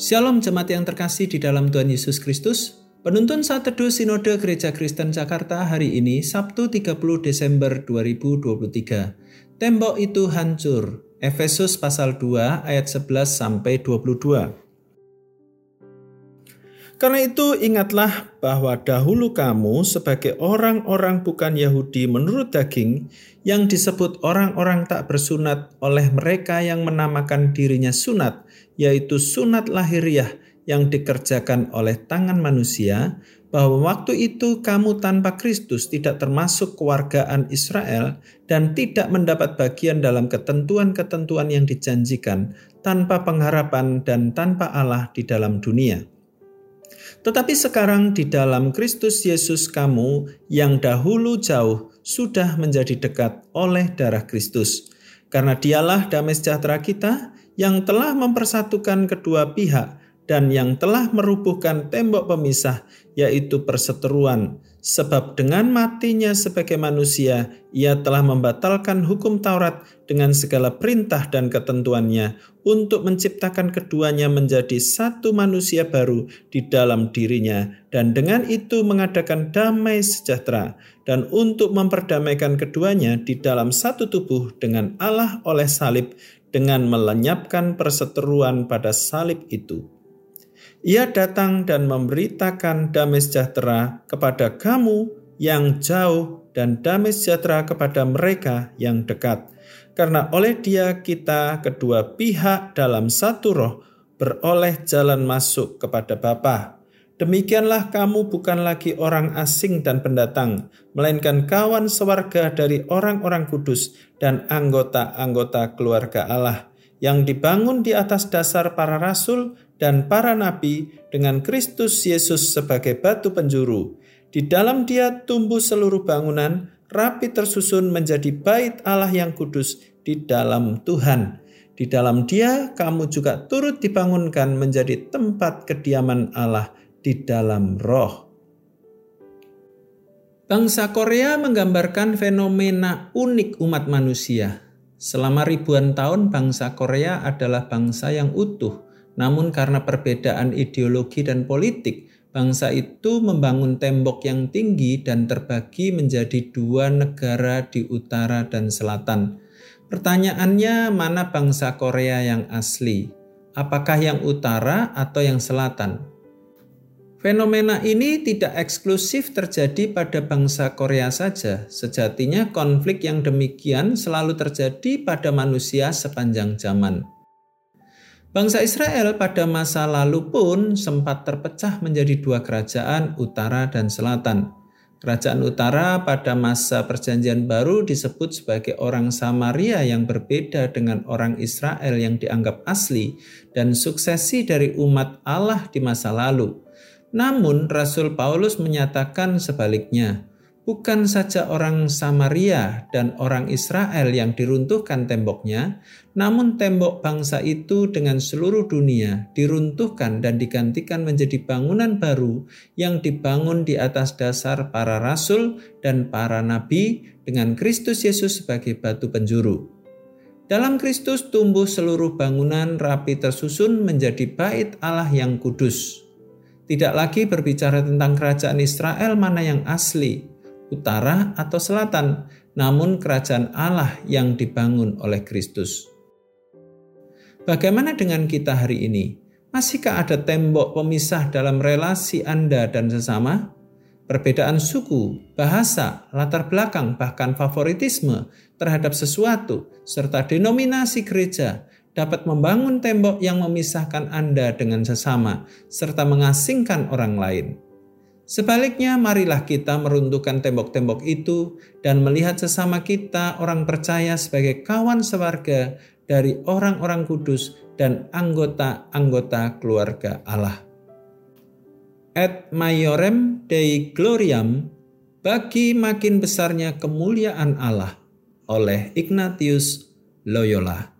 Shalom jemaat yang terkasih di dalam Tuhan Yesus Kristus. Penuntun saat teduh Sinode Gereja Kristen Jakarta hari ini Sabtu 30 Desember 2023. Tembok itu hancur. Efesus pasal 2 ayat 11 sampai 22. Karena itu ingatlah bahwa dahulu kamu sebagai orang-orang bukan Yahudi menurut daging yang disebut orang-orang tak bersunat oleh mereka yang menamakan dirinya sunat, yaitu sunat lahiriah yang dikerjakan oleh tangan manusia, bahwa waktu itu kamu tanpa Kristus tidak termasuk kewargaan Israel dan tidak mendapat bagian dalam ketentuan-ketentuan yang dijanjikan tanpa pengharapan dan tanpa Allah di dalam dunia. Tetapi sekarang di dalam Kristus Yesus kamu yang dahulu jauh sudah menjadi dekat oleh darah Kristus. Karena dialah damai sejahtera kita yang telah mempersatukan kedua pihak dan yang telah merubuhkan tembok pemisah yaitu perseteruan Sebab dengan matinya sebagai manusia, ia telah membatalkan hukum Taurat dengan segala perintah dan ketentuannya untuk menciptakan keduanya menjadi satu manusia baru di dalam dirinya dan dengan itu mengadakan damai sejahtera dan untuk memperdamaikan keduanya di dalam satu tubuh dengan Allah oleh salib dengan melenyapkan perseteruan pada salib itu. Ia datang dan memberitakan damai sejahtera kepada kamu yang jauh dan damai sejahtera kepada mereka yang dekat. Karena oleh dia kita kedua pihak dalam satu roh beroleh jalan masuk kepada Bapa. Demikianlah kamu bukan lagi orang asing dan pendatang, melainkan kawan sewarga dari orang-orang kudus dan anggota-anggota keluarga Allah yang dibangun di atas dasar para rasul dan para nabi dengan Kristus Yesus sebagai batu penjuru. Di dalam dia tumbuh seluruh bangunan, rapi tersusun menjadi bait Allah yang kudus di dalam Tuhan. Di dalam dia kamu juga turut dibangunkan menjadi tempat kediaman Allah di dalam roh. Bangsa Korea menggambarkan fenomena unik umat manusia. Selama ribuan tahun bangsa Korea adalah bangsa yang utuh, namun karena perbedaan ideologi dan politik, bangsa itu membangun tembok yang tinggi dan terbagi menjadi dua negara di utara dan selatan. Pertanyaannya, mana bangsa Korea yang asli? Apakah yang utara atau yang selatan? Fenomena ini tidak eksklusif terjadi pada bangsa Korea saja. Sejatinya, konflik yang demikian selalu terjadi pada manusia sepanjang zaman. Bangsa Israel pada masa lalu pun sempat terpecah menjadi dua kerajaan, utara dan selatan. Kerajaan utara pada masa Perjanjian Baru disebut sebagai orang Samaria yang berbeda dengan orang Israel yang dianggap asli dan suksesi dari umat Allah di masa lalu. Namun, Rasul Paulus menyatakan sebaliknya bukan saja orang Samaria dan orang Israel yang diruntuhkan temboknya, namun tembok bangsa itu dengan seluruh dunia diruntuhkan dan digantikan menjadi bangunan baru yang dibangun di atas dasar para rasul dan para nabi dengan Kristus Yesus sebagai batu penjuru. Dalam Kristus tumbuh seluruh bangunan rapi tersusun menjadi bait Allah yang kudus. Tidak lagi berbicara tentang kerajaan Israel mana yang asli, utara atau selatan, namun kerajaan Allah yang dibangun oleh Kristus. Bagaimana dengan kita hari ini? Masihkah ada tembok pemisah dalam relasi Anda dan sesama? Perbedaan suku, bahasa, latar belakang, bahkan favoritisme terhadap sesuatu, serta denominasi gereja dapat membangun tembok yang memisahkan Anda dengan sesama, serta mengasingkan orang lain. Sebaliknya, marilah kita meruntuhkan tembok-tembok itu dan melihat sesama kita orang percaya sebagai kawan sewarga dari orang-orang kudus dan anggota-anggota keluarga Allah. Et Maiorem Dei Gloriam bagi makin besarnya kemuliaan Allah oleh Ignatius Loyola.